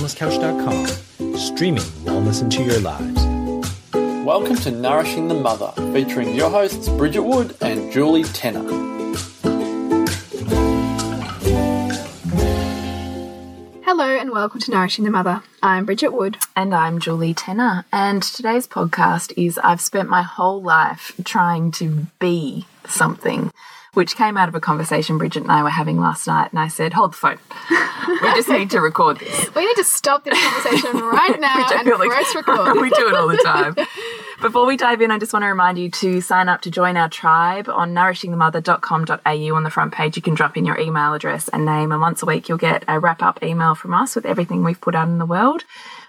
wellnesscouch.com, streaming wellness into your lives. Welcome to Nourishing the Mother, featuring your hosts Bridget Wood and Julie Tenner. Hello and welcome to Nourishing the Mother. I'm Bridget Wood. And I'm Julie Tenner. And today's podcast is I've spent my whole life trying to be something which came out of a conversation Bridget and I were having last night. And I said, Hold the phone. we just need to record this. We need to stop this conversation right now and press like record. we do it all the time. Before we dive in, I just want to remind you to sign up to join our tribe on nourishingthemother.com.au. On the front page, you can drop in your email address and name, and once a week, you'll get a wrap up email from us with everything we've put out in the world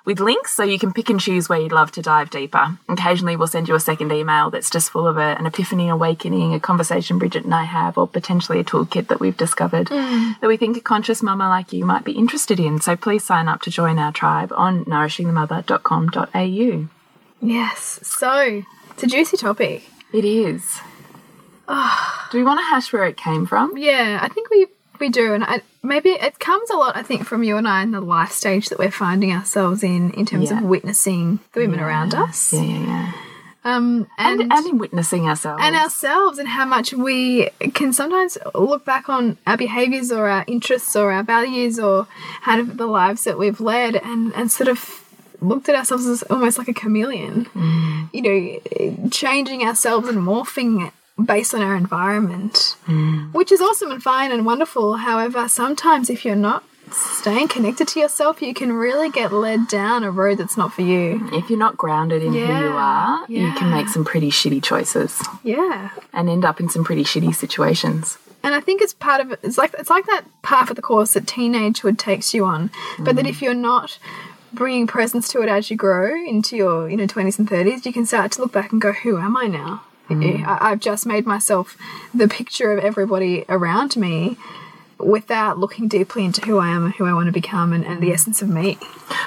with links so you can pick and choose where you'd love to dive deeper. Occasionally, we'll send you a second email that's just full of a, an epiphany, awakening, a conversation Bridget and I have, or potentially a toolkit that we've discovered mm. that we think a conscious mama like you might be interested in. So please sign up to join our tribe on nourishingthemother.com.au. Yes. So, it's a juicy topic. It is. Oh. Do we want to hash where it came from? Yeah, I think we we do, and I, maybe it comes a lot. I think from you and I in the life stage that we're finding ourselves in, in terms yeah. of witnessing the women yeah. around us. Yeah, yeah, yeah. Um, and, and, and in witnessing ourselves and ourselves and how much we can sometimes look back on our behaviors or our interests or our values or how the lives that we've led and and sort of looked at ourselves as almost like a chameleon mm. you know changing ourselves and morphing based on our environment, mm. which is awesome and fine and wonderful. However, sometimes if you're not staying connected to yourself, you can really get led down a road that's not for you. If you're not grounded in yeah, who you are, yeah. you can make some pretty shitty choices. Yeah. And end up in some pretty shitty situations. And I think it's part of. It's like it's like that path of the course that teenagehood takes you on, mm. but that mm. if you're not bringing presence to it as you grow into your you know 20s and 30s, you can start to look back and go, "Who am I now?" Mm. I, I've just made myself the picture of everybody around me without looking deeply into who I am and who I want to become and, and, the essence of me.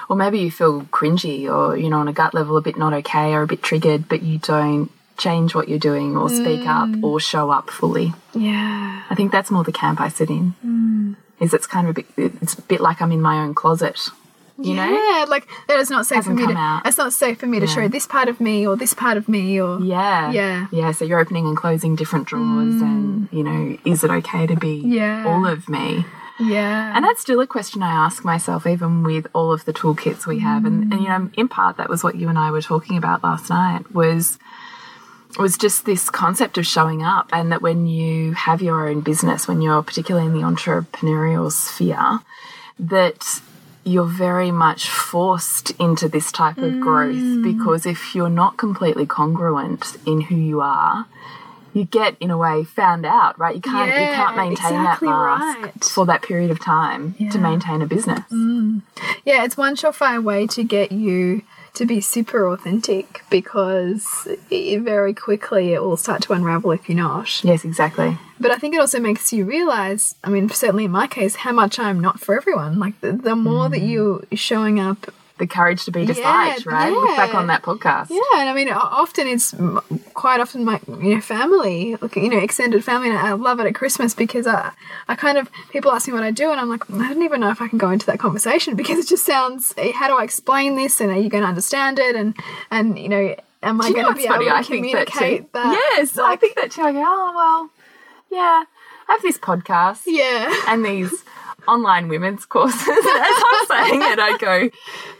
Or maybe you feel cringy or, you know, on a gut level a bit not okay or a bit triggered, but you don't change what you're doing or speak mm. up or show up fully. Yeah. I think that's more the camp I sit in. Mm. Is it's kind of a bit, it's a bit like I'm in my own closet you yeah, know yeah like that is not safe for me to out. it's not safe for me yeah. to show this part of me or this part of me or yeah yeah yeah so you're opening and closing different drawers mm. and you know is it okay to be yeah. all of me yeah and that's still a question i ask myself even with all of the toolkits we have and, and you know in part that was what you and i were talking about last night was was just this concept of showing up and that when you have your own business when you're particularly in the entrepreneurial sphere that you're very much forced into this type of mm. growth because if you're not completely congruent in who you are, you get in a way found out, right? You can't yeah, you can't maintain exactly that mask right. for that period of time yeah. to maintain a business. Mm. Yeah, it's one surefire way to get you to be super authentic because it, very quickly it will start to unravel if you're not. Yes, exactly. But I think it also makes you realize, I mean, certainly in my case, how much I'm not for everyone. Like the, the more mm. that you're showing up the courage to be disliked, yeah, right? Yeah. Look back on that podcast. Yeah, and I mean, often it's quite often my you know family, you know, extended family, and I love it at Christmas because I, I kind of people ask me what I do, and I'm like, I don't even know if I can go into that conversation because it just sounds. Eh, how do I explain this, and are you going to understand it, and and you know, am I going to be funny? able to I communicate that, that, Yes, like, I think that too. I go, oh well, yeah, I have this podcast, yeah, and these online women's courses. As I'm saying it, I go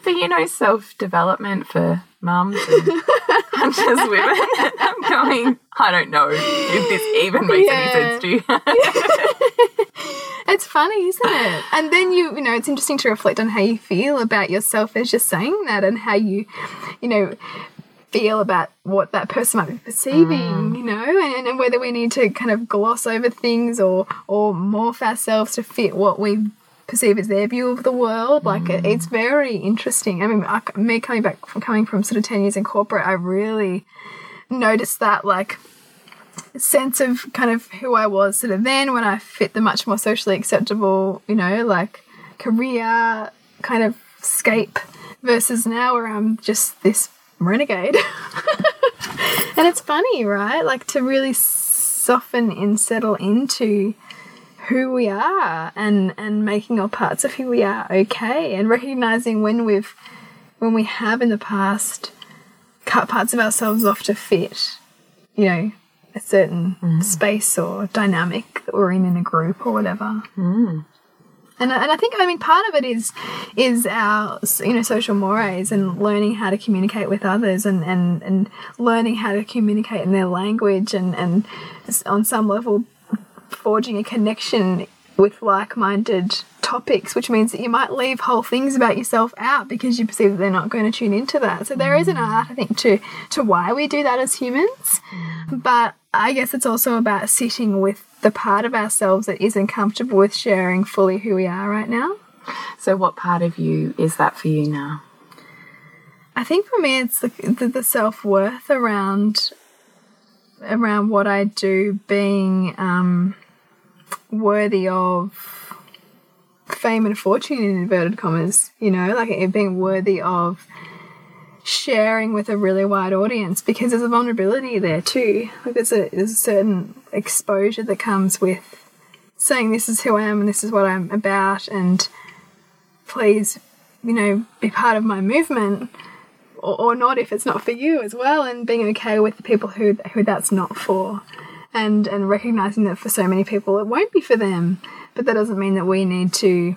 for you know self development for mums and conscious women. I'm going. I don't know if this even makes yeah. any sense to you. it's funny, isn't it? And then you, you know, it's interesting to reflect on how you feel about yourself as you're saying that, and how you, you know, feel about what that person might be perceiving, mm. you know, and, and whether we need to kind of gloss over things or or morph ourselves to fit what we perceive as their view of the world. Like it, it's very interesting. I mean, I, me coming back from coming from sort of ten years in corporate, I really noticed that like sense of kind of who I was sort of then when I fit the much more socially acceptable, you know, like career kind of scape versus now where I'm just this renegade. and it's funny, right? Like to really soften and settle into who we are and and making all parts of who we are okay and recognizing when we've when we have in the past cut parts of ourselves off to fit you know a certain mm. space or dynamic that we're in in a group or whatever mm. And, I- and I think I mean part of it is is our you know social mores and learning how to communicate with others and and and learning how to communicate in their language and and on some level forging a connection with like-minded topics which means that you might leave whole things about yourself out because you perceive that they're not going to tune into that. So there is an mm. art i think to to why we do that as humans. Mm. But i guess it's also about sitting with the part of ourselves that isn't comfortable with sharing fully who we are right now So, what part of you is that for you now? I think for me, it's the, the, the self worth around around what I do being um, worthy of fame and fortune in inverted commas. You know, like it being worthy of sharing with a really wide audience because there's a vulnerability there too. Like there's a there's a certain exposure that comes with saying this is who I am and this is what I'm about and please you know be part of my movement or, or not if it's not for you as well and being okay with the people who who that's not for and and recognizing that for so many people it won't be for them but that doesn't mean that we need to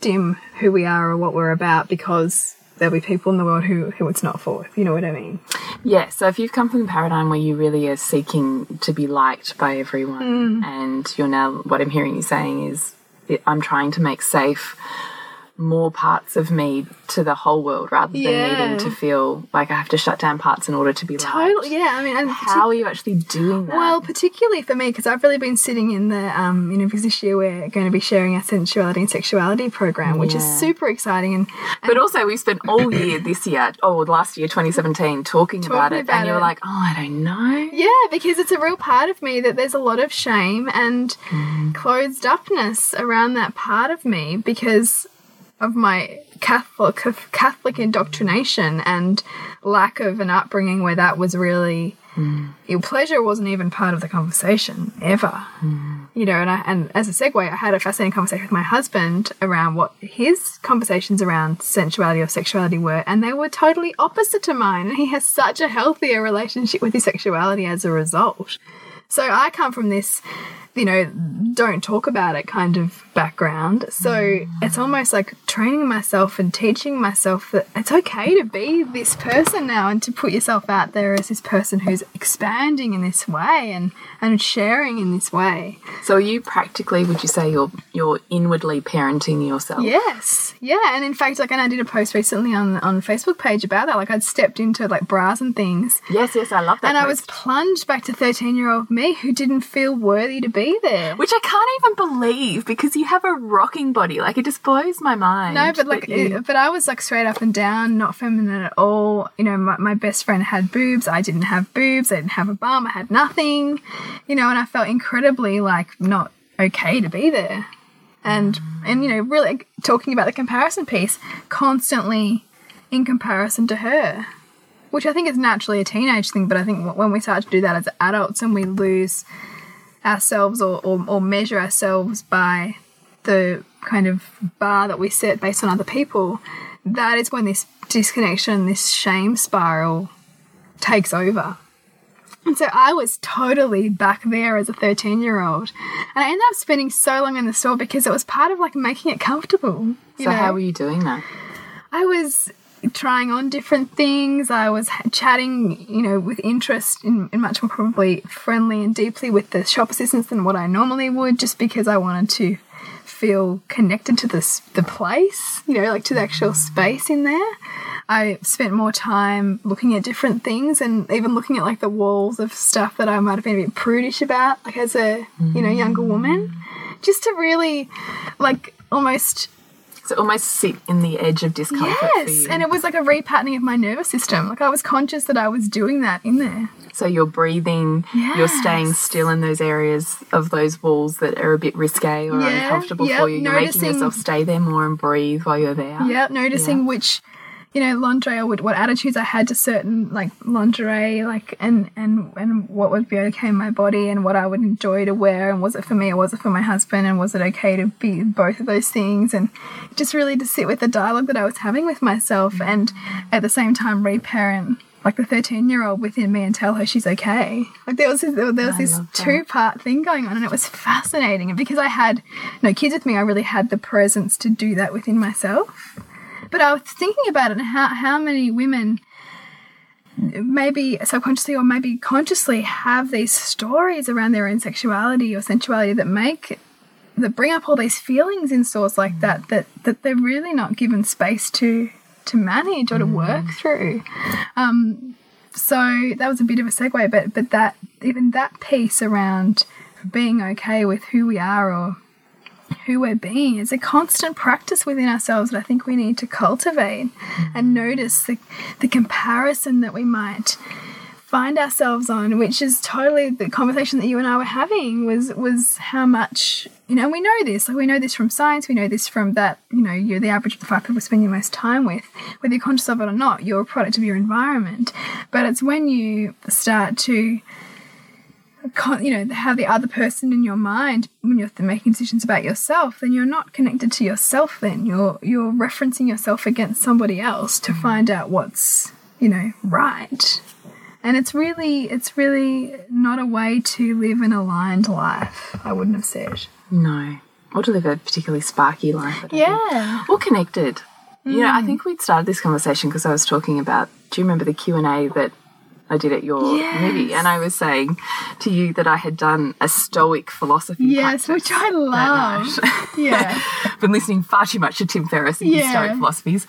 dim who we are or what we're about because there'll be people in the world who who it's not for if you know what i mean. Yeah, so if you've come from a paradigm where you really are seeking to be liked by everyone, mm. and you're now, what I'm hearing you saying is, I'm trying to make safe more parts of me to the whole world rather than Yeah. needing to feel like I have to shut down parts in order to be liked. totally yeah i mean and How are you actually doing that? Well, particularly for me, because I've really been sitting in the, um, you know, because this year we're going to be sharing our sensuality and sexuality program, which is super exciting. And But also, we spent all year this year, oh, last year, 2017, talking, about it, about and you were like, oh, I don't know. yeah, because it's a real part of me that there's a lot of shame and closed upness around that part of me because of my Catholic Catholic indoctrination and lack of an upbringing where that was really hmm. your pleasure wasn't even part of the conversation ever. Hmm. You know, and I, and as a segue, I had a fascinating conversation with my husband around what his conversations around sensuality or sexuality were, and they were totally opposite to mine. And he has such a healthier relationship with his sexuality as a result. So I come from this, you know, don't talk about it kind of background. So mm. it's almost like training myself and teaching myself that it's okay to be this person now and to put yourself out there as this person who's expanding in this way and, and sharing in this way. So, are you practically, would you say, you're, you're inwardly parenting yourself? Yes. Yeah. And in fact, like, and I did a post recently on, on Facebook page about that. Like, I'd stepped into like bras and things. Yes, yes, I love that. And I was plunged back to 13 year old me who didn't feel worthy to be there. Which I can't even believe because you have a rocking body. Like, it just blows my mind. No, but like, you- it- but I was like straight up and down, not feminine at all. You know, my, my best friend had boobs. I didn't have boobs. I didn't have a bum. I had nothing. You know, and I felt incredibly like not okay to be there. And and you know, really talking about the comparison piece, constantly in comparison to her, which I think is naturally a teenage thing. But I think when we start to do that as adults and we lose ourselves or, or, or measure ourselves by the kind of bar that we set based on other people, that is when this disconnection, this shame spiral takes over. And so I was totally back there as a 13 year old. And I ended up spending so long in the store because it was part of like making it comfortable. so, know? how were you doing that? I was trying on different things. I was chatting, you know, with interest in, in much more probably friendly and deeply with the shop assistants than what I normally would, just because I wanted to feel connected to this the place, you know, like to the actual space in there. I spent more time looking at different things and even looking at like the walls of stuff that I might have been a bit prudish about, like as a you know younger woman, just to really like almost So, almost sit in the edge of discomfort for Yes, and it was like a repatterning of my nervous system. Like I was conscious that I was doing that in there. So you're breathing, yes. you're staying still in those areas of those walls that are a bit risque or Yeah, uncomfortable for you. You're making noticing- yourself stay there more and breathe while you're there. Yeah, noticing which, you know, lingerie or what, attitudes I had to certain like lingerie, like and and and what would be okay in my body and what I would enjoy to wear and was it for me or was it for my husband and was it okay to be both of those things and just really to sit with the dialogue that I was having with myself and at the same time reparent like the 13 year old within me and tell her she's okay. Like there was this, there was this two part thing going on and it was fascinating. And because I had no kids with me, I really had the presence to do that within myself. But I was thinking about it and how, how many women maybe subconsciously or maybe consciously have these stories around their own sexuality or sensuality that make that bring up all these feelings in stores like that that that they're really not given space to to manage or to work through. Um, so that was a bit of a segue, but but that even that piece around being okay with who we are or who we're being. Is a constant practice within ourselves that I think we need to cultivate and mm. notice the, the comparison that we might find ourselves on, which is totally the conversation that you and I were having was was how much you know, we know this, like we know this from science, we know this from that, you know, you're the average of the five people spend your most time with, whether you're conscious of it or not, you're a product of your environment. But it's when you start to you know have the other person in your mind when you're making decisions about yourself then you're not connected to yourself then. You're you're referencing yourself against somebody else to find out what's you know right. And it's really it's really not a way to live an aligned life i wouldn't have said. No. Or to live a particularly sparky life yeah. Or connected. Mm. you know i think we'd started this conversation because i was talking about do you remember the q&a that I did at your yes. movie, and I was saying to you that I had done a Stoic philosophy. Yes, which I love. yeah, been listening far too much to Tim Ferriss and yeah. Stoic philosophies,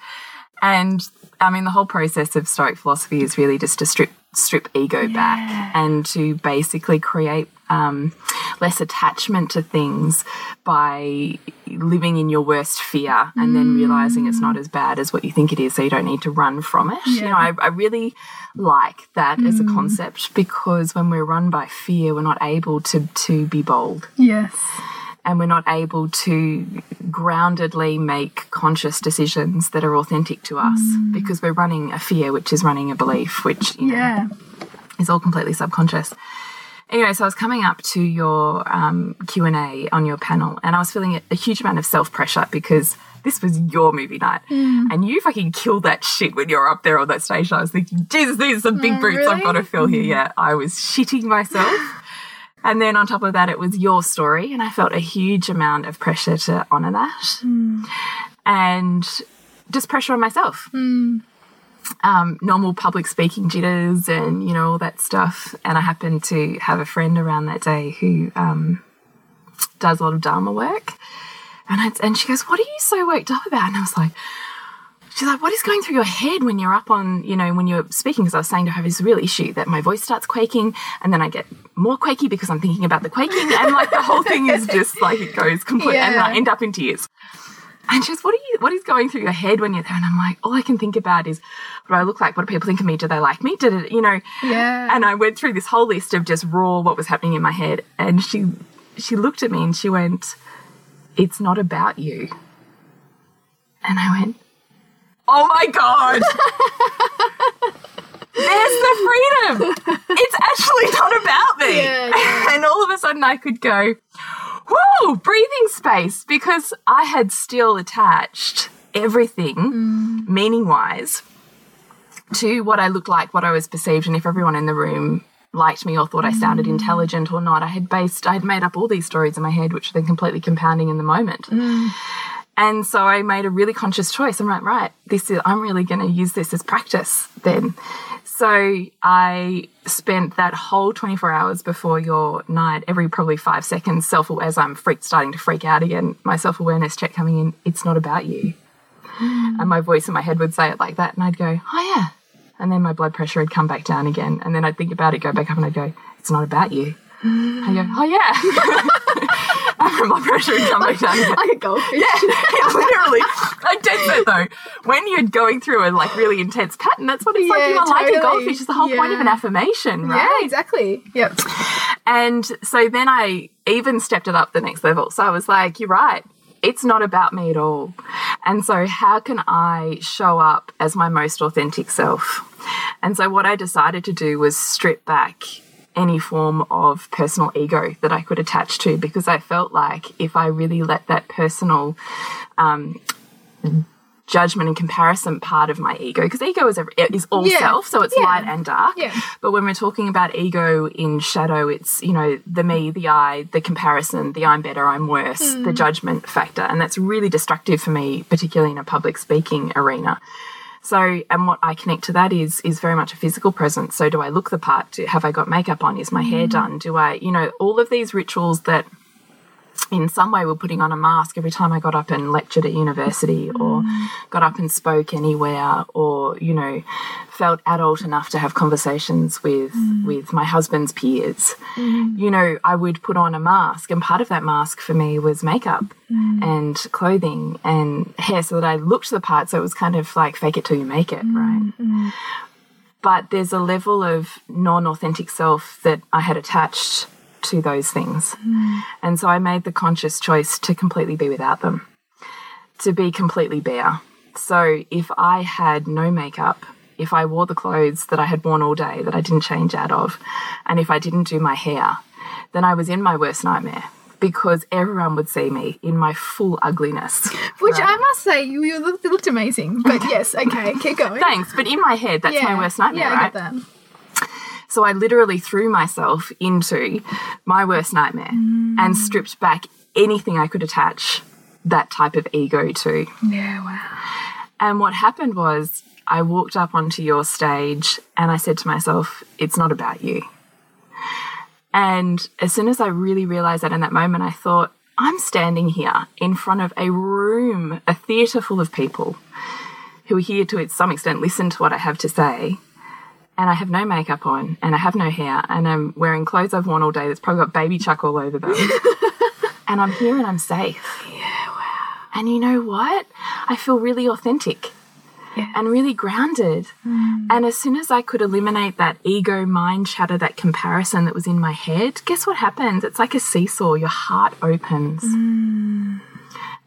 and I mean the whole process of Stoic philosophy is really just to strip strip ego yeah. back and to basically create um, less attachment to things by living in your worst fear and mm. then realizing it's not as bad as what you think it is, so you don't need to run from it. Yeah. You know, I, I, really like that mm. as a mm. concept because when we're run by fear, we're not able to to be bold. Yes. And we're not able to groundedly make conscious decisions that are authentic to us mm. because we're running a fear, which is running a belief, which you know, yeah. is all completely subconscious anyway, so I was coming up to your um, Q and A on your panel, and I was feeling a huge amount of self pressure because this was your movie night, mm. and you fucking killed that shit when you're up there on that stage. I was thinking, Jesus, these are some big oh, boots really? I've got to fill here. Yeah, I was shitting myself. And then on top of that, it was your story, and I felt a huge amount of pressure to honor that, mm. and just pressure on myself. Mm um, normal public speaking jitters and you know all that stuff. And I happened to have a friend around that day who um, does a lot of Dharma work, and I, and she goes, "What are you so worked up about?" And I was like. She's like, what is going through your head when you're up on, you know, when you're speaking? Because I was saying to her, this real issue that my voice starts quaking and then I get more quaky because I'm thinking about the quaking. And like the whole thing is just like it goes completely, Yeah. and I end up in tears. And she goes, What are you what is going through your head when you're there? And I'm like, all I can think about is what do I look like? What do people think of me? Do they like me? Did it you know? Yeah. And I went through this whole list of just raw what was happening in my head. And she she looked at me and she went, It's not about you. And I went, Oh my God. There's the freedom. It's actually not about me. Yeah, yeah. And all of a sudden I could go, whoo, breathing space because I had still attached everything, Mm. meaning wise, to what I looked like, what I was perceived, and if everyone in the room liked me or thought I Mm. sounded intelligent or not. I had based, I had made up all these stories in my head, which were then completely compounding in the moment. Mm. And so I made a really conscious choice. I'm like, right, this is, I'm really going to use this as practice then. So I spent that whole 24 hours before your night, every probably five seconds, self as I'm freak, starting to freak out again, my self awareness check coming in, it's not about you. Hmm. And my voice in my head would say it like that. And I'd go, oh, yeah. And then my blood pressure would come back down again. And then I'd think about it, go back up, and I'd go, it's not about you. Hmm. I go, oh, yeah. and my pressure would come back down again. like a goldfish. Yeah, literally. I did that though. When you're going through a like really intense pattern, that's what it's like. You're like a goldfish. It's the whole point of an affirmation, right? Yeah, exactly. Yep. And so then I even stepped it up the next level. So I was like, you're right. It's not about me at all. And so, how can I show up as my most authentic self? And so, what I decided to do was strip back any form of personal ego that I could attach to because I felt like if I really let that personal um, judgment and comparison part of my ego because ego is, is all Yeah. self so it's Yeah. light and dark Yeah. but when we're talking about ego in shadow it's you know the me the i the comparison the i'm better i'm worse the Mm. judgment factor and that's really destructive for me particularly in a public speaking arena so, and what I connect to that is is very much a physical presence. So, do I look the part? Do, have I got makeup on? Is my Mm. hair done? Do I, you know, all of these rituals that in some way we were putting on a mask every time I got up and lectured at university or mm. got up and spoke anywhere or, you know, felt adult enough to have conversations with mm. with my husband's peers. Mm. You know, I would put on a mask. And part of that mask for me was makeup and clothing and hair so that I looked the part. So it was kind of like fake it till you make it, right? but there's a level of non authentic self that I had attached to those things. Mm. And so I made the conscious choice to completely be without them, to be completely bare. So if I had no makeup, if I wore the clothes that I had worn all day that I didn't change out of, and if I didn't do my hair, then I was in my worst nightmare because everyone would see me in my full ugliness. Which I must say, you, you looked, looked amazing. But yes, okay, keep going. Thanks, but in my head, that's my worst nightmare, Yeah, I right? get that. So I literally threw myself into my worst nightmare and mm. stripped back anything I could attach that type of ego to. Yeah, wow. And what happened was I walked up onto your stage and I said to myself, it's not about you. And as soon as I really realized that in that moment, I thought, I'm standing here in front of a room, a theatre full of people who are here to, to some extent, listen to what I have to say. And I have no makeup on, and I have no hair, and I'm wearing clothes I've worn all day that's probably got baby chuck all over them. and I'm here and I'm safe. Yeah, wow. And you know what? I feel really authentic and really grounded. Mm. And as soon as I could eliminate that ego mind chatter, that comparison that was in my head, guess what happens? It's like a seesaw, your heart opens. Mm.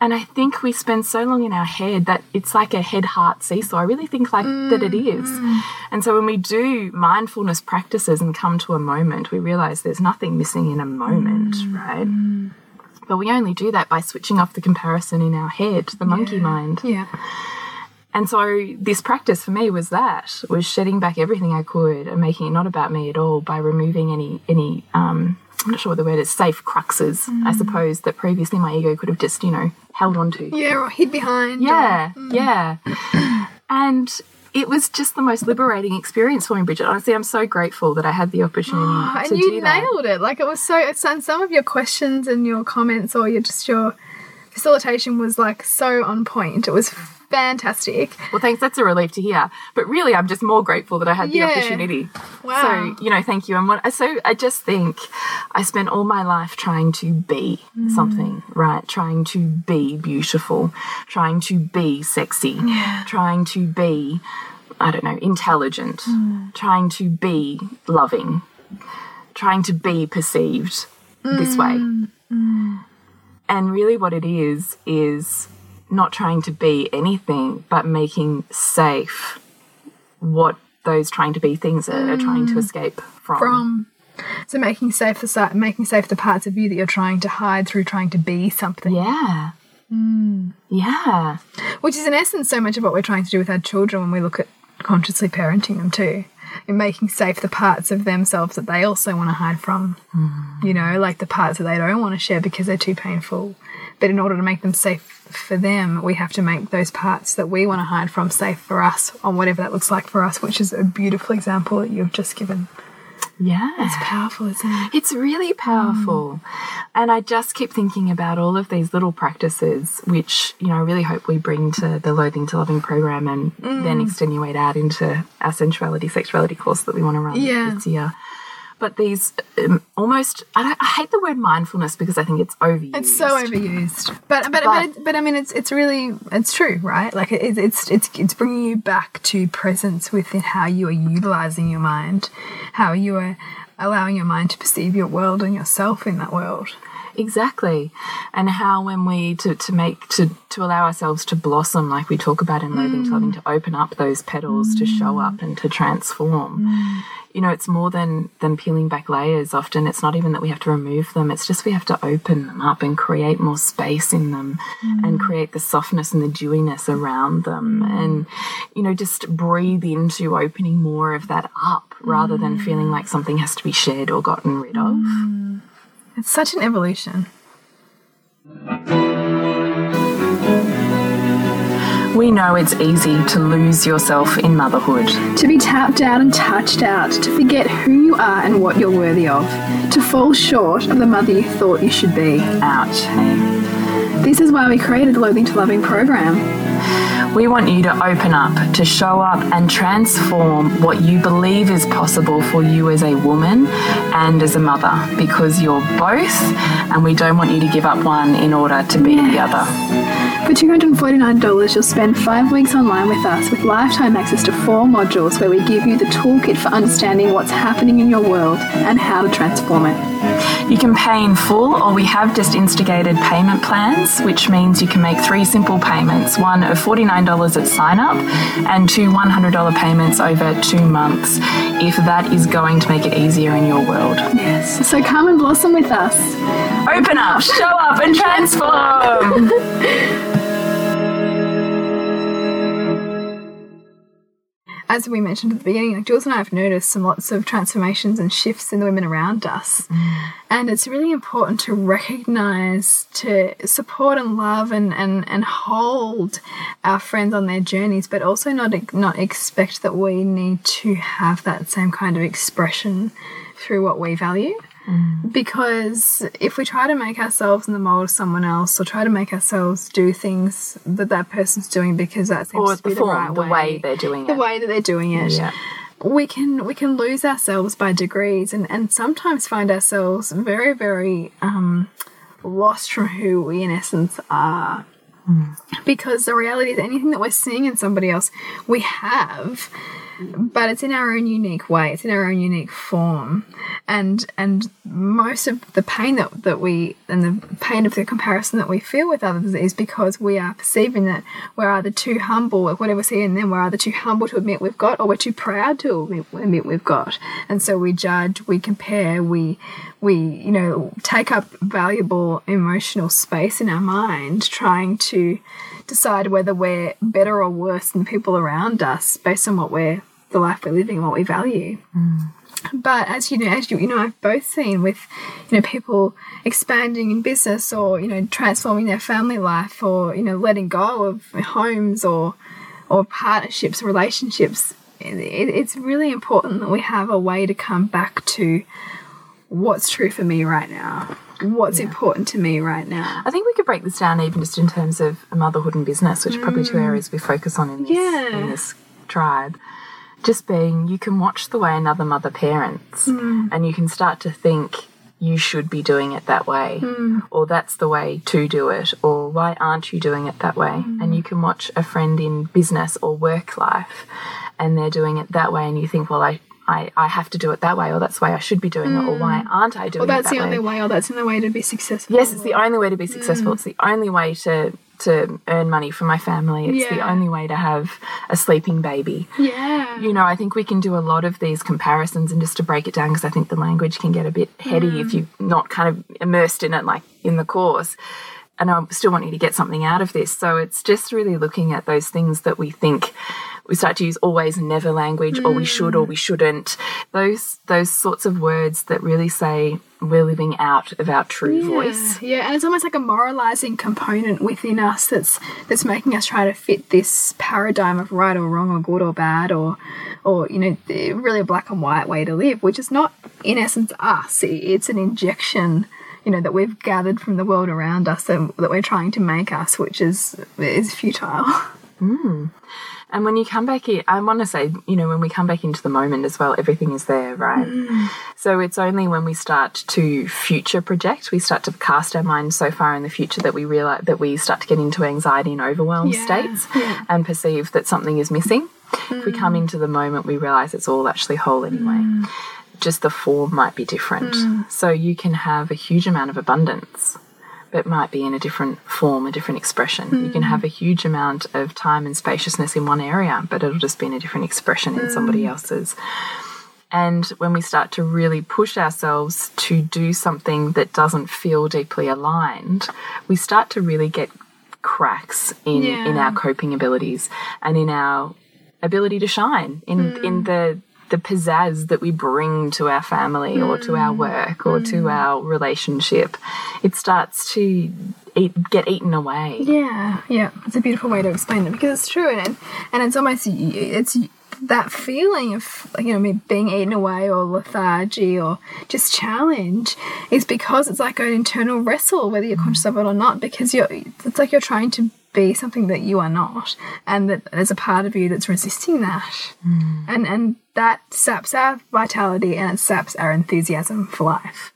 And I think we spend so long in our head that it's like a head heart seesaw. I really think like that it is. Mm-hmm. And so when we do mindfulness practices and come to a moment, we realize there's nothing missing in a moment, mm-hmm. right? But we only do that by switching off the comparison in our head, the monkey mind. Yeah. And so this practice for me was that was shedding back everything I could and making it not about me at all by removing any any um I'm not sure what the word is safe cruxes I suppose that previously my ego could have just you know held on to. Yeah, or hid behind. Yeah, yeah. And it was just the most liberating experience for me, Bridget. Honestly, I'm so grateful that I had the opportunity and to you do that. nailed it. Like it was so. It's on some of your questions and your comments, or your just your facilitation was like so on point. It was fantastic. Well, thanks. That's a relief to hear. But really, I'm just more grateful that I had the opportunity. Wow. So, you know, thank you. And what, so I just think I spent all my life trying to be Mm. something, right? Trying to be beautiful, trying to be sexy, trying to be, I don't know, intelligent, Mm. trying to be loving, trying to be perceived this way. Mm. And really, what it is, is not trying to be anything, but making safe what those trying to be things are, are trying to escape from. Mm. From so making safe the making safe the parts of you that you're trying to hide through trying to be something. Yeah. Yeah. Which is in essence so much of what we're trying to do with our children when we look at consciously parenting them too. In making safe the parts of themselves that they also want to hide from. You know, like the parts that they don't want to share because they're too painful. But in order to make them safe for them, we have to make those parts that we want to hide from safe for us on whatever that looks like for us, which is a beautiful example that you've just given. Yeah. It's powerful, isn't it? It's really powerful. And I just keep thinking about all of these little practices, which, you know, I really hope we bring to the Loathing to Loving program and then mm. extenuate out into our sensuality, sexuality course that we want to run Yeah. this year. But these um, almost, I, don't, I hate the word mindfulness because I think it's overused. It's so overused, but but but, But- but, I mean, it's it's really it's true, right? Like it, it's it's it's bringing you back to presence within how you are utilizing your mind, how you are allowing your mind to perceive your world and yourself in that world. exactly. And how when we to, to make to to allow ourselves to blossom like we talk about in loathing to loving to open up those petals to show mm. up and to transform. Mm. You know, it's more than than peeling back layers. Often it's not even that we have to remove them. It's just we have to open them up and create more space in them and create the softness and the dewiness around them and you know just breathe into opening more of that up rather than mm. feeling like something has to be shared or gotten rid of. Mm. It's such an evolution. We know it's easy to lose yourself in motherhood. To be tapped out and touched out, to forget who you are and what you're worthy of, to fall short of the mother you thought you should be. Ouch. This is why we created the Loathing to Loving program. We want you to open up, to show up and transform what you believe is possible for you as a woman and as a mother because you're both, and we don't want you to give up one in order to be the other. For $249, you'll spend five weeks online with us with lifetime access to four modules where we give you the toolkit for understanding what's happening in your world and how to transform it. You can pay in full, or we have just instigated payment plans, which means you can make three simple payments one of $49 at sign up and two $100 payments over two months, if that is going to make it easier in your world. Yes. So come and blossom with us. Open up, show up, and transform. As we mentioned at the beginning, like Jules and I have noticed some lots of transformations and shifts in the women around us. Mm. And it's really important to recognize, to support and love and, and, and hold our friends on their journeys, but also not not expect that we need to have that same kind of expression through what we value. Because if we try to make ourselves in the mold of someone else, or try to make ourselves do things that that person's doing because that seems or to be the the, right the way, way they're doing the it. The way that they're doing it, Yeah. we can we can lose ourselves by degrees, and and sometimes find ourselves very very um, lost from who we in essence are. Because the reality is, anything that we're seeing in somebody else, we have, but it's in our own unique way. It's in our own unique form, and and most of the pain that that we and the pain of the comparison that we feel with others is because we are perceiving that we're either too humble, or whatever we see in them, we're either too humble to admit we've got, or we're too proud to admit, admit we've got, and so we judge, we compare, we we you know take up valuable emotional space in our mind, trying to decide whether we're better or worse than people around us based on what we're the life we're living and what we value. Mm. But as you know, as you, you know, I've both seen with, you know, people expanding in business or you know transforming their family life or you know letting go of homes or or partnerships, relationships. It, it's really important that we have a way to come back to what's true for me right now, what's important to me right now. I think we could break this down even just in terms of motherhood and business, which are probably two mm. areas we focus on in this, Yeah. in this tribe. Just being, you can watch the way another mother parents mm. and you can start to think you should be doing it that way, mm. or that's the way to do it, or why aren't you doing it that way? And you can watch a friend in business or work life and they're doing it that way, and you think, well, I, I, I have to do it that way, or that's the way I should be doing it, or why mm. aren't I doing it? That way? Well, that's it that the only way, or that's the only way to be successful. Yes, it's the only way to be mm. successful. It's the only way to to earn money for my family. It's the only way to have a sleeping baby. Yeah. You know, I think we can do a lot of these comparisons and just to break it down because I think the language can get a bit heady if mm. you're not kind of immersed in it like in the course. And I still want you to get something out of this. So it's just really looking at those things that we think we start to use always and never language or we should or we mm. shouldn't. Those those sorts of words that really say we're living out of our true voice. Yeah, and it's almost like a moralizing component within us that's that's making us try to fit this paradigm of right or wrong or good or bad or or you know really a black and white way to live, which is not in essence us. It's an injection. You know that we've gathered from the world around us that, that we're trying to make us, which is is futile. Hmm. And when you come back in, I want to say, you know, when we come back into the moment as well, everything is there, right? Mm. So it's only when we start to future project, we start to cast our mind so far in the future that we realize that we start to get into anxiety and overwhelm Yeah, states yeah. and perceive that something is missing. If we come mm. into the moment, we realize it's all actually whole anyway. Mm. just the form might be different. So you can have a huge amount of abundance, but it might be in a different form, a different expression. You can hmm. have a huge amount of time and spaciousness in one area, but it'll just be in a different expression in somebody hmm. else's. And when we start to really push ourselves to do something that doesn't feel deeply aligned, we start to really get cracks in in our coping abilities and in our ability to shine in in hmm. the the pizzazz that we bring to our family or to our mm. work or to mm. our relationship it starts to eat, get eaten away. Yeah, yeah, it's a beautiful way to explain it because it's true, and and it's almost it's that feeling of you know me being eaten away or lethargy or just challenge is because it's like an internal wrestle whether you're conscious of it or not because you're it's like you're trying to be something that you are not and that there's a part of you that's resisting that. Mm. And and that saps our vitality and it saps our enthusiasm for life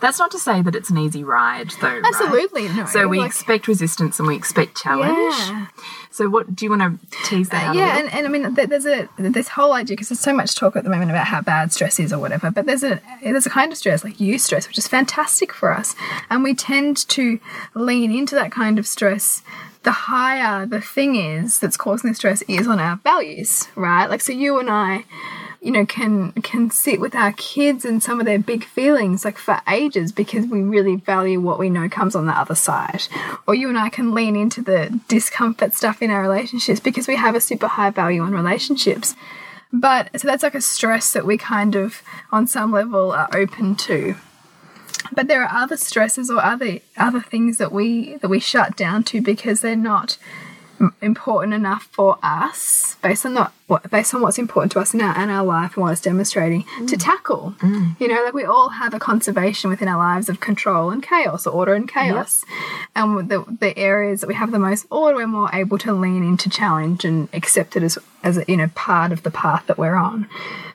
that's not to say that it's an easy ride though right? absolutely no so we like- expect resistance and we expect challenge yeah so what do you want to tease that out a yeah, and, and I mean, there's a this whole idea because there's so much talk at the moment about how bad stress is or whatever. But there's a there's a kind of stress like eustress, which is fantastic for us, and we tend to lean into that kind of stress. The higher the thing is that's causing the stress is on our values, right? Like so, you and I you know can can sit with our kids and some of their big feelings like for ages because we really value what we know comes on the other side. Or you and I can lean into the discomfort stuff in our relationships because we have a super high value on relationships. But so that's like a stress that we kind of on some level are open to but there are other stresses or other other things that we that we shut down to because they're not important enough for us based on not what based on what's important to us in our in our life and what it's demonstrating to mm. tackle. Mm. You know, like we all have a conservation within our lives of control and chaos, or order and chaos. And the the areas that we have the most order, we're more able to lean into challenge and accept it as as a, you know part of the path that we're on.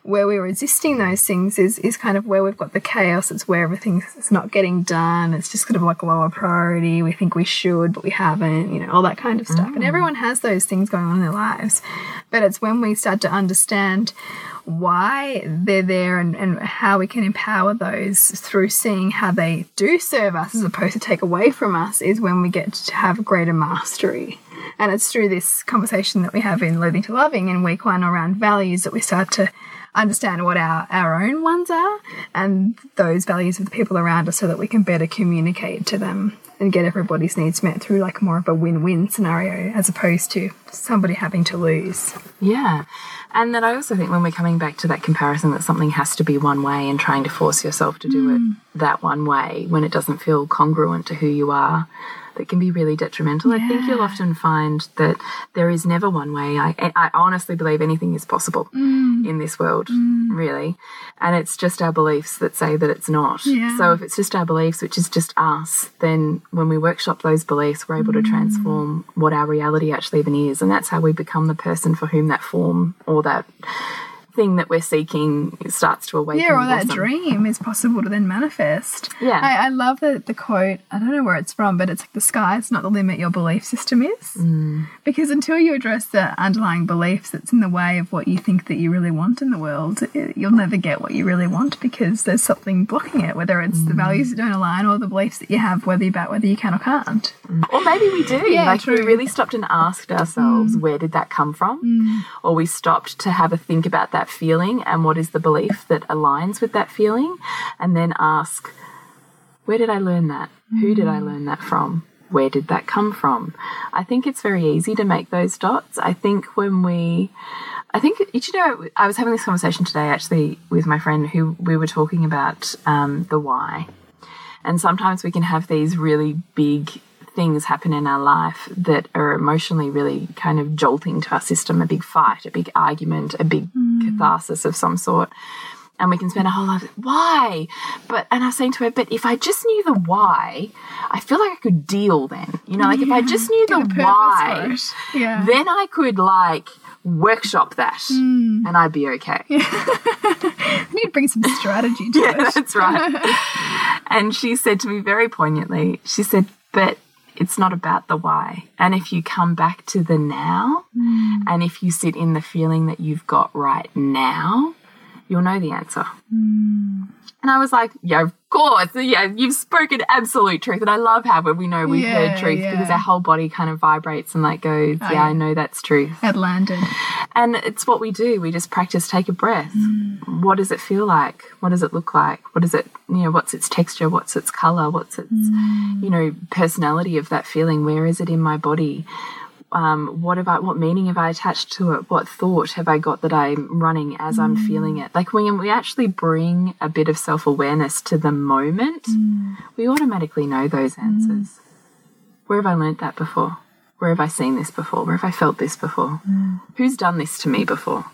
Where we're resisting those things is is kind of where we've got the chaos. It's where everything's not getting done. It's just kind of like lower priority. We think we should, but we haven't. You know, all that kind of stuff. And mm. everyone has those things going on in their lives. But it's when we start to understand why they're there and, and how we can empower those through seeing how they do serve us as opposed to take away from us is when we get to have greater mastery. And it's through this conversation that we have in Loathing to Loving in week one around values that we start to understand what our, our own ones are and those values of the people around us so that we can better communicate to them and get everybody's needs met through like more of a win-win scenario as opposed to somebody having to lose. Yeah. And then I also think when we're coming back to that comparison that something has to be one way and trying to force yourself to do mm. it that one way when it doesn't feel congruent to who you are, that can be really detrimental. I think you'll often find that there is never one way. I, I honestly believe anything is possible mm. in this world, mm. really. And it's just our beliefs that say that it's not. Yeah. So if it's just our beliefs, which is just us, then when we workshop those beliefs, we're able to mm. transform what our reality actually even is. And that's how we become the person for whom that form or that thing that we're seeking starts to awaken. Yeah, or that blossom. dream is possible to then manifest. Yeah. I, I love the, the quote. I don't know where it's from, but it's like the sky is not the limit your belief system is. Mm. Because until you address the underlying beliefs that's in the way of what you think that you really want in the world, it, you'll never get what you really want because there's something blocking it, whether it's the Mm. values that don't align or the beliefs that you have, whether about whether you can or can't. Or maybe we do. Yeah, like we really stopped and asked ourselves, where did that come from? Or we stopped to have a think about that feeling and what is the belief that aligns with that feeling, and then ask, where did I learn that? Who did I learn that from? Where did that come from? I think it's very easy to make those dots. I think when we I think you know I was having this conversation today actually with my friend who we were talking about um, the why, and sometimes we can have these really big things happen in our life that are emotionally really kind of jolting to our system a big fight, a big argument, a big mm. catharsis of some sort. And we can spend a whole life, why? But, and I was saying to her, but if I just knew the why, I feel like I could deal then. You know, like if I just knew Get the why. Yeah. then I could like workshop that mm. and I'd be okay. you need to bring some strategy to Yeah, it. that's right. and she said to me very poignantly, she said, but it's not about the why. And if you come back to the now, hmm. and if you sit in the feeling that you've got right now, you'll know the answer. Hmm. And I was like, yeah, course. Yeah, you've spoken absolute truth. And I love how when we know we've Yeah, heard truth yeah. because our whole body kind of vibrates and like goes, yeah, yeah. I know that's truth. It landed. And it's what we do. We just practice, take a breath. Mm. What does it feel like? What does it look like? What is it, you know, what's its texture? What's its color? What's its, Mm. you know, personality of that feeling? Where is it in my body? Um, what have I, what meaning have I attached to it? What thought have I got that I'm running as I'm mm. feeling it? Like when we actually bring a bit of self awareness to the moment, mm. we automatically know those mm. answers. Where have I learnt that before? Where have I seen this before? Where have I felt this before? Who's done this to me before?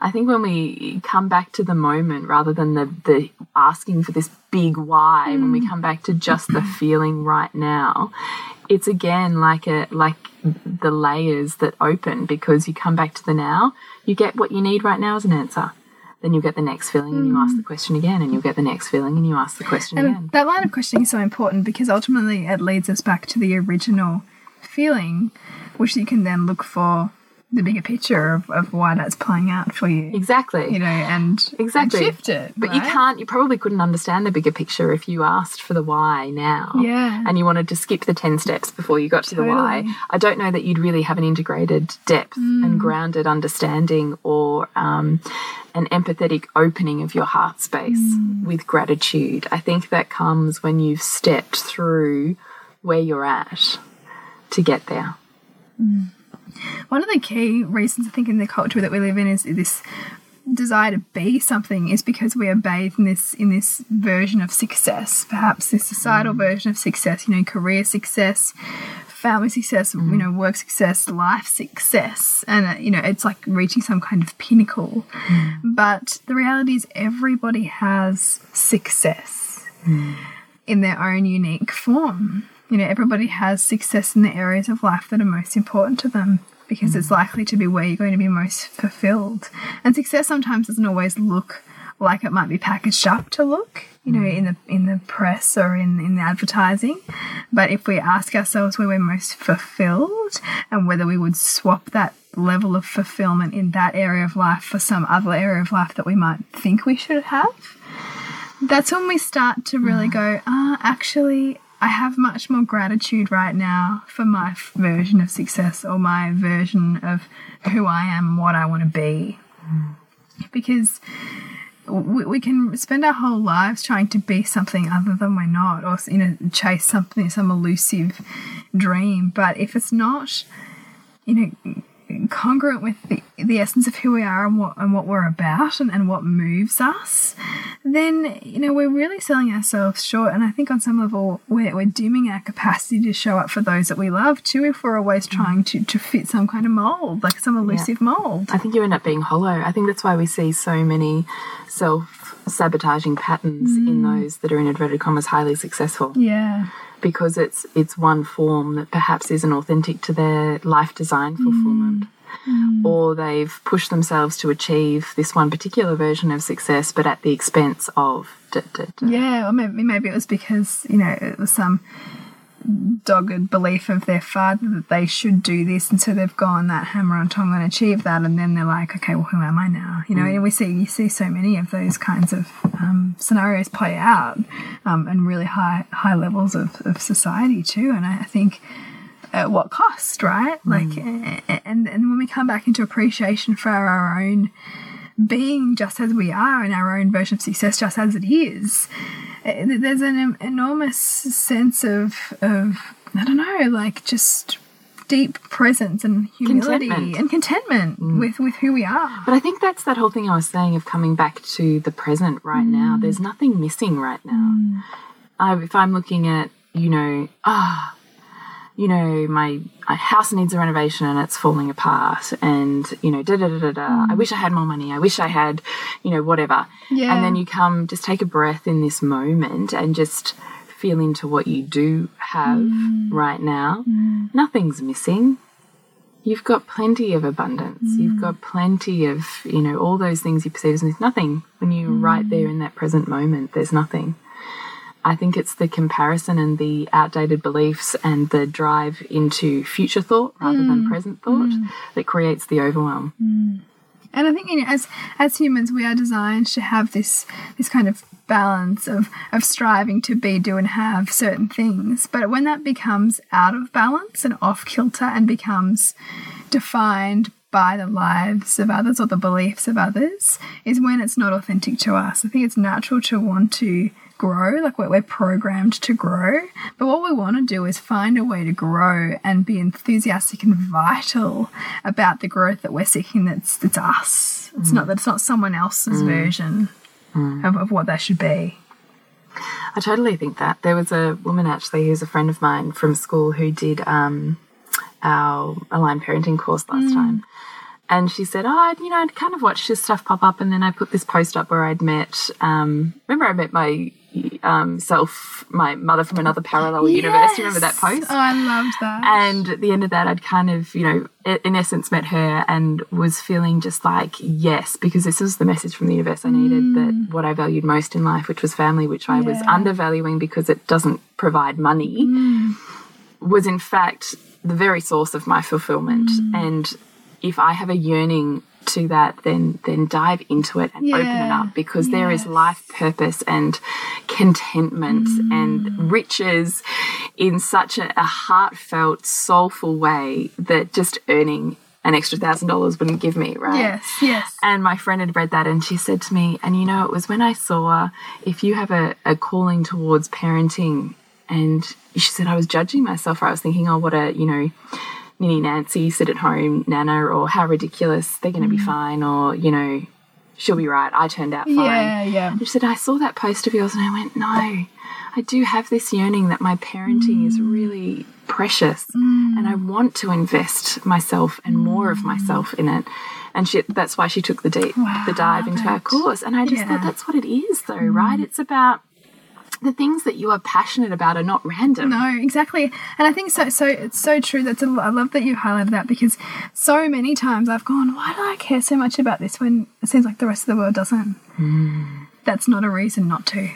I think when we come back to the moment rather than the, the asking for this big why, when we come back to just the feeling right now, it's again like a like the layers that open because you come back to the now, you get what you need right now as an answer. Then you get the next feeling and you hmm. ask the question again, and you'll get the next feeling and you ask the question again. That line of questioning is so important because ultimately it leads us back to the original feeling, which you can then look for the bigger picture of, of why that's playing out for you. Exactly. You know, and, Exactly. and shift it. But you can't, you probably couldn't understand the bigger picture if you asked for the why now. Yeah. And you wanted to skip the 10 steps before you got to the why. I don't know that you'd really have an integrated depth Mm. and grounded understanding or um, an empathetic opening of your heart space Mm. with gratitude. I think that comes when you've stepped through where you're at to get there. One of the key reasons I think in the culture that we live in is this desire to be something is because we are bathed in this in this version of success, perhaps this societal mm. version of success, you know, career success, family success, mm. you know, work success, life success. And uh, you know, it's like reaching some kind of pinnacle. Mm. But the reality is everybody has success in their own unique form. You know, everybody has success in the areas of life that are most important to them because it's mm. likely to be where you're going to be most fulfilled. And success sometimes doesn't always look like it might be packaged up to look, you know, mm. in the in the press or in, in the advertising. But if we ask ourselves where we're most fulfilled and whether we would swap that level of fulfillment in that area of life for some other area of life that we might think we should have, that's when we start to really mm. go, ah, actually, I have much more gratitude right now for my version of success or my version of who I am, what I want to be. Because we, we can spend our whole lives trying to be something other than we're not, or you know, chase something, some elusive dream. But if it's not, you know, congruent with the, the essence of who we are and what and what we're about and, and what moves us, then you know we're really selling ourselves short. And I think on some level we're, we're dimming our capacity to show up for those that we love too if we're always mm. trying to, to fit some kind of mold, like some elusive mold. I think you end up being hollow. I think that's why we see so many self sabotaging patterns in mm. those that are in inverted commas highly successful Yeah. Because it's it's one form that perhaps isn't authentic to their life design mm. fulfillment. Mm. Or they've pushed themselves to achieve this one particular version of success, but at the expense of. Da, da, da. Yeah, or maybe, maybe it was because, you know, it was some dogged belief of their father that they should do this, and so they've gone that hammer on tongue and achieved that, and then they're like, okay, well, who am I now? You know, and we see you see so many of those kinds of um, scenarios play out, um, and really high high levels of, of society too. And I, I think at what cost, right? Like, a- and and when we come back into appreciation for our own being just as we are and our own version of success just as it is eh, there's an enormous sense of of i don't know like just deep presence and humility Contentment. and contentment with with who we are But I think that's that whole thing I was saying of coming back to the present right now. There's nothing missing right now. I, if I'm looking at, you know, ah, you know, my, my house needs a renovation and it's falling apart, and you know, da da da da da. I mm. wish I had more money. I wish I had, you know, whatever. Yeah. And then you come, just take a breath in this moment and just feel into what you do have mm. right now. Mm. Nothing's missing you've got plenty of abundance. You've got plenty of, you know, all those things you perceive as nothing. When you're right there in that present moment, there's nothing. I think it's the comparison and the outdated beliefs and the drive into future thought rather than mm. present thought mm. that creates the overwhelm. Mm. And I think you know, as as humans, we are designed to have this this kind of balance of of striving to be, do, and have certain things. But when that becomes out of balance and off kilter and becomes defined by the lives of others or the beliefs of others, is when it's not authentic to us. I think it's natural to want to grow, like we're, we're programmed to grow. But what we want to do is find a way to grow and be enthusiastic and vital about the growth that we're seeking that's that's us. It's not that it's not someone else's version of, of what that should be. I totally think that. There was a woman actually who's a friend of mine from school who did um, our aligned parenting course last time. And she said, Oh, I'd, you know, I'd kind of watched this stuff pop up. And then I put this post up where I'd met, um, remember, I met my um, self, my mother from another parallel universe. You remember that post? Oh, I loved that. And at the end of that, I'd kind of, you know, in essence met her and was feeling just like, yes, because this was the message from the universe I needed mm. that what I valued most in life, which was family, which I was undervaluing because it doesn't provide money, mm. was in fact the very source of my fulfillment. Mm. And if I have a yearning to that, then then dive into it and open it up because there is life purpose and contentment mm. and riches in such a, a heartfelt, soulful way that just earning an extra thousand dollars wouldn't give me, right? yes, yes. And my friend had read that and she said to me, and you know, it was when I saw if you have a, a calling towards parenting, and she said, I was judging myself, I was thinking, oh, what a, you know, Minnie Nancy sit at home, Nana, or how ridiculous, they're going to be mm. fine, or, you know, she'll be right, I turned out fine. Yeah, yeah. And she said, I saw that post of yours and I went, no, I do have this yearning that my parenting is mm. really precious mm. and I want to invest myself and more of myself in it. And she, that's why she took the, deep, the dive into our course. And I just Yeah. thought that's what it is, though, right? It's about the things that you are passionate about are not random. No, exactly. And I think so. So it's so true. That's a, I love that you highlighted that because so many times I've gone, why do I care so much about this when it seems like the rest of the world doesn't? Hmm. That's not a reason not to.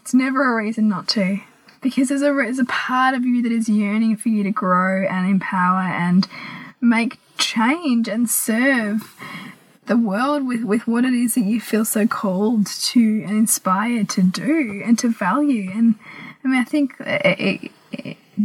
It's never a reason not to. Because there's a there's a part of you that is yearning for you to grow and empower and make change and serve the world with, with what it is that you feel so called to and inspired to do and to value. And I mean, I think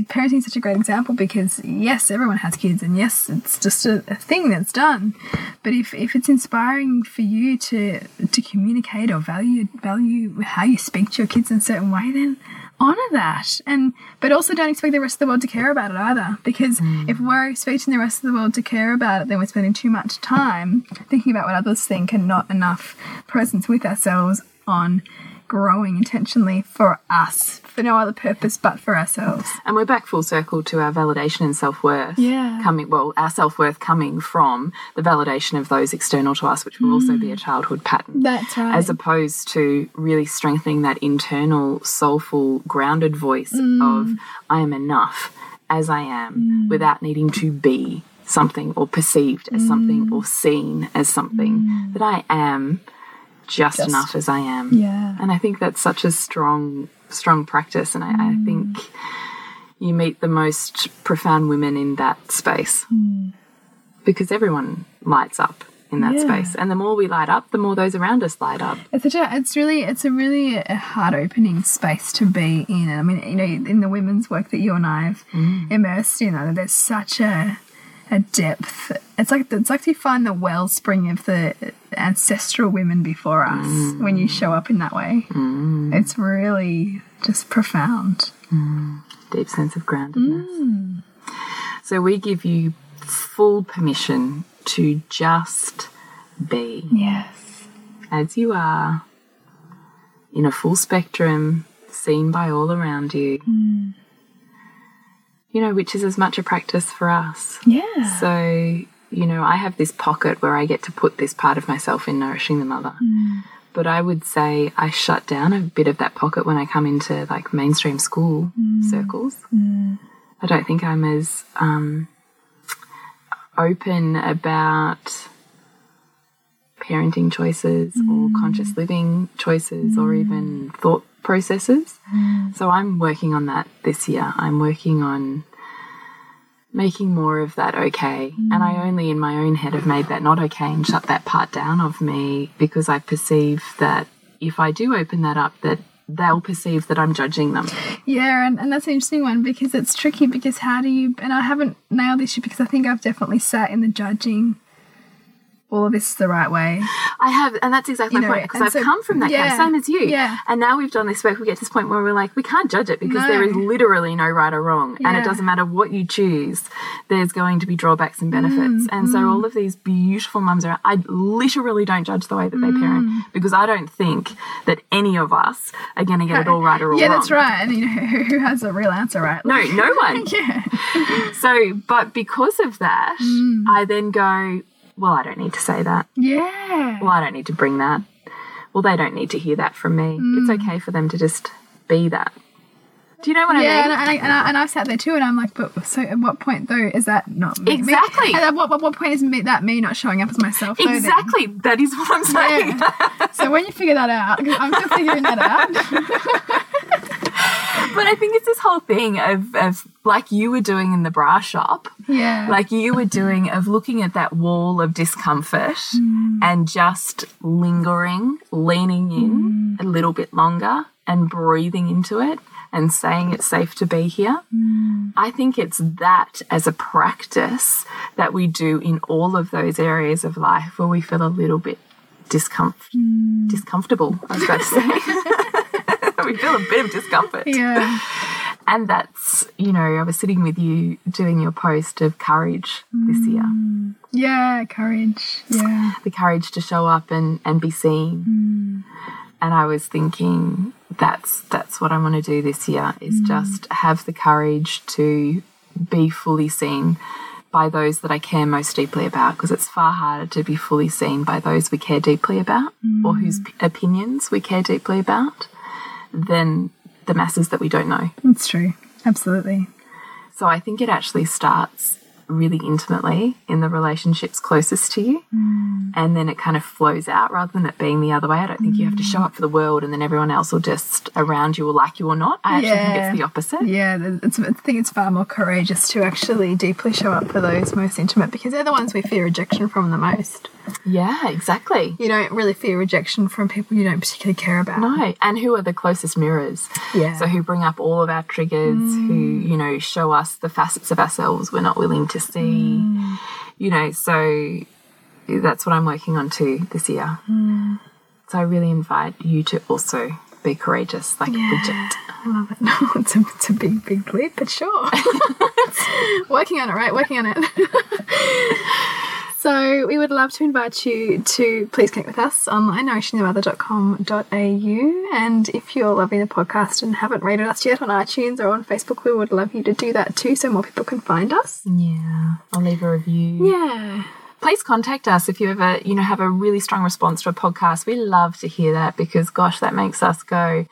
parenting is such a great example because yes, everyone has kids, and yes, it's just a, a thing that's done. But if, if it's inspiring for you to to communicate or value value how you speak to your kids in a certain way, then honor that. And but also don't expect the rest of the world to care about it either. Because mm. if we're expecting the rest of the world to care about it then we're spending too much time thinking about what others think and not enough presence with ourselves on growing intentionally for us for no other purpose but for ourselves And we're back full circle to our validation and self worth. Yeah. Coming, well, our self worth coming from the validation of those external to us, which will also be a mm. childhood pattern. That's right. As opposed to really strengthening that internal, soulful, grounded voice mm. of, I am enough as I am mm. without needing to be something or perceived as something or seen as something. That I am just, Just. enough as I am. Yeah. And I think that's such a strong, strong practice. And I, I think you meet the most profound women in that space because everyone lights up in that Yeah. space. And the more we light up, the more those around us light up. It's such a, it's really, it's a really a heart opening space to be in. And I mean, you know, in the women's work that you and I have immersed in, uh, there's such a, a depth. It's like it's like you find the wellspring of the ancestral women before us mm. when you show up in that way. Mm. It's really just profound. Mm. Deep sense of groundedness. So we give you full permission to just be Yes. as you are in a full spectrum, seen by all around you. You know, which is as much a practice for us. Yeah. So, you know, I have this pocket where I get to put this part of myself in nourishing the mother. Hmm. But I would say I shut down a bit of that pocket when I come into like mainstream school hmm. circles. Hmm. I don't think I'm as um, open about parenting choices or conscious living choices or even thought processes. So I'm working on that this year. I'm working on making more of that okay. And I mm. only in my own head have made that not okay and shut that part down of me because I perceive that if I do open that up, that they'll perceive that I'm judging them. Yeah, and, and that's an interesting one because it's tricky because how do you and I haven't nailed this yet because I think I've definitely sat in the judging all of this is the right way. I have, and that's exactly You my know, point because I've so- come from that yeah, camp, same as you. yeah. And now we've done this work, we get to this point where we're like, we can't judge it because No. there is literally no right or wrong, and it doesn't matter what you choose. There's going to be drawbacks and benefits, Mm, and so all of these beautiful mums are. I literally don't judge the way that they Mm. parent because I don't think that any of us are going to get it all right or all yeah, wrong. that's right. And you know who, who has a real answer, right? No, no one. yeah. So, but because of that, Mm. I then go, well, I don't need to say that. Yeah. Well, I don't need to bring that. Well, they don't need to hear that from me. It's Mm. okay for them to just be that. Do you know what Yeah, I mean? I, and, I, and, I, and I've sat there too, and I'm like, but so at what point though is that not me? Exactly. Me? At what, what, what point is me, that me not showing up as myself? though, exactly. That is what I'm saying. Yeah. so when you figure that out, I'm still figuring that out. But I think it's this whole thing of, of like you were doing in the bra shop, Yeah. like you were doing of looking at that wall of discomfort Mm. and just lingering, leaning in Mm. a little bit longer and breathing into it and saying it's safe to be here. Mm. I think it's that as a practice that we do in all of those areas of life where we feel a little bit discomfort, Mm. discomfortable, I was about to say. we feel a bit of discomfort. yeah. And that's, you know, I was sitting with you doing your post of courage this mm. year. Yeah, courage. Yeah. The courage to show up and, and be seen. Mm. And I was thinking that's that's what I want to do this year is mm. just have the courage to be fully seen by those that I care most deeply about because it's far harder to be fully seen by those we care deeply about or whose opinions we care deeply about than the masses that we don't know. That's true. Absolutely. So I think it actually starts really intimately in the relationships closest to you. Mm. And then it kind of flows out rather than it being the other way. I don't think you have to mm. show up for the world and then everyone else will just around you will like you or not. I actually think it's the opposite. Yeah, it's, I think it's far more courageous to actually deeply show up for those most intimate because they're the ones we fear rejection from the most. Yeah, exactly. You don't really fear rejection from people you don't particularly care about. No, and who are the closest mirrors? Yeah. So who bring up all of our triggers, who, mm. you know, show us the facets of ourselves we're not willing to see. Mm. You know, so that's what I'm working on too this year. Mm. So I really invite you to also be courageous, like Bridget. I love it. it's, a, it's a big, big leap, but sure. Working on it, right? Working on it. so we would love to invite you to please connect with us online, nourishingthemother.com.au. And if you're loving the podcast and haven't rated us yet on iTunes or on Facebook, we would love you to do that too so more people can find us. Yeah, I'll leave a review. Yeah. Please contact us if you ever, you know, have a really strong response to a podcast. We love to hear that because, gosh, that makes us go,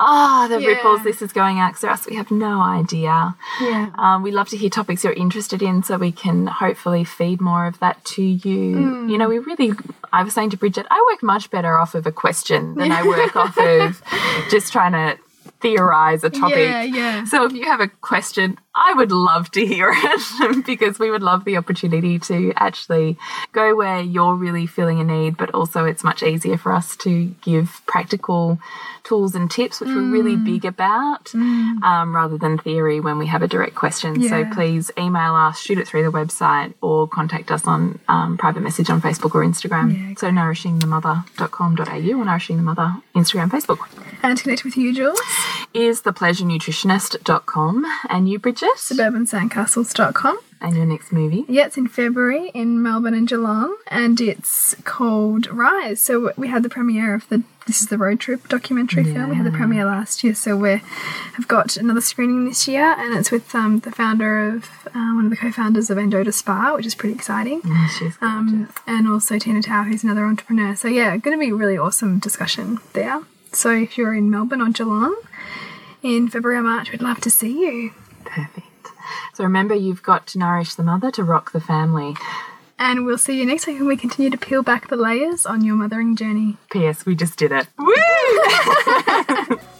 ah, the Yeah. ripples this is going out. 'cause us, we have no idea. Yeah. Um, we love to hear topics you're interested in so we can hopefully feed more of that to you. Mm. You know, we really, I was saying to Bridget, I work much better off of a question than I work off of just trying to theorize a topic. Yeah, yeah. So if you have a question, I would love to hear it because we would love the opportunity to actually go where you're really feeling a need, but also it's much easier for us to give practical tools and tips, which we're really Mm. big about, um, rather than theory when we have a direct question. So please email us, shoot it through the website, or contact us on um, private message on Facebook or Instagram. Yeah, so nourishingthemother.com.au or nourishing the mother Instagram, Facebook And to connect with you, Jules, is thepleasurenutritionist.com and you, Bridget, suburbansandcastles.com. and your next movie. Yeah, it's in February in Melbourne and Geelong, and it's called Rise. So we had the premiere of the this is the road trip documentary film. We had the premiere last year, so we have got another screening this year, and it's with um, the founder of uh, one of the co-founders of Endota Spa, which is pretty exciting. She's Um, and also Tina Tower, who's another entrepreneur. So yeah, going to be a really awesome discussion there. So if you're in Melbourne or Geelong in February or March, we'd love to see you. perfect. So remember, you've got to nourish the mother to rock the family. And we'll see you next week when we continue to peel back the layers on your mothering journey. P.S. We just did it. Woo!